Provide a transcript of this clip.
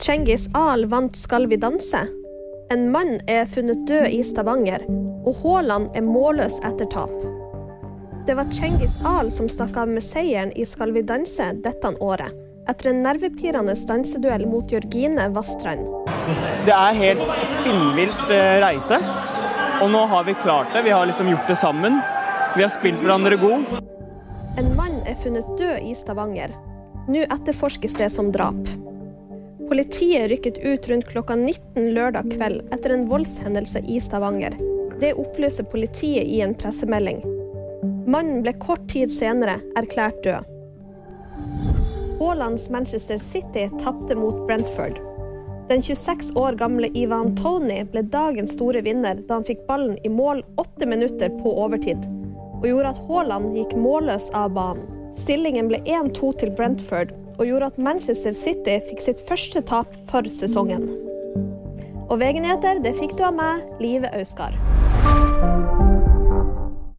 Cengiz Ahl vant Skal vi danse. En mann er funnet død i Stavanger, og Haaland er målløs etter tap. Det var Cengiz Ahl som stakk av med seieren i Skal vi danse dette året, etter en nervepirrende danseduell mot Jørgine Vastrand. Det er helt spinnvilt eh, reise, og nå har vi klart det. Vi har liksom gjort det sammen. Vi har spilt hverandre god. En mann er funnet død i Stavanger. Nå etterforskes det som drap. Politiet rykket ut rundt klokka 19 lørdag kveld etter en voldshendelse i Stavanger. Det opplyser politiet i en pressemelding. Mannen ble kort tid senere erklært død. Haalands Manchester City tapte mot Brentford. Den 26 år gamle Ivan Tony ble dagens store vinner da han fikk ballen i mål åtte minutter på overtid, og gjorde at Haaland gikk målløs av banen. Stillingen ble 1-2 til Brentford, og gjorde at Manchester City fikk sitt første tap for sesongen. Og VG-nyheter fikk du av meg, Live Auskar.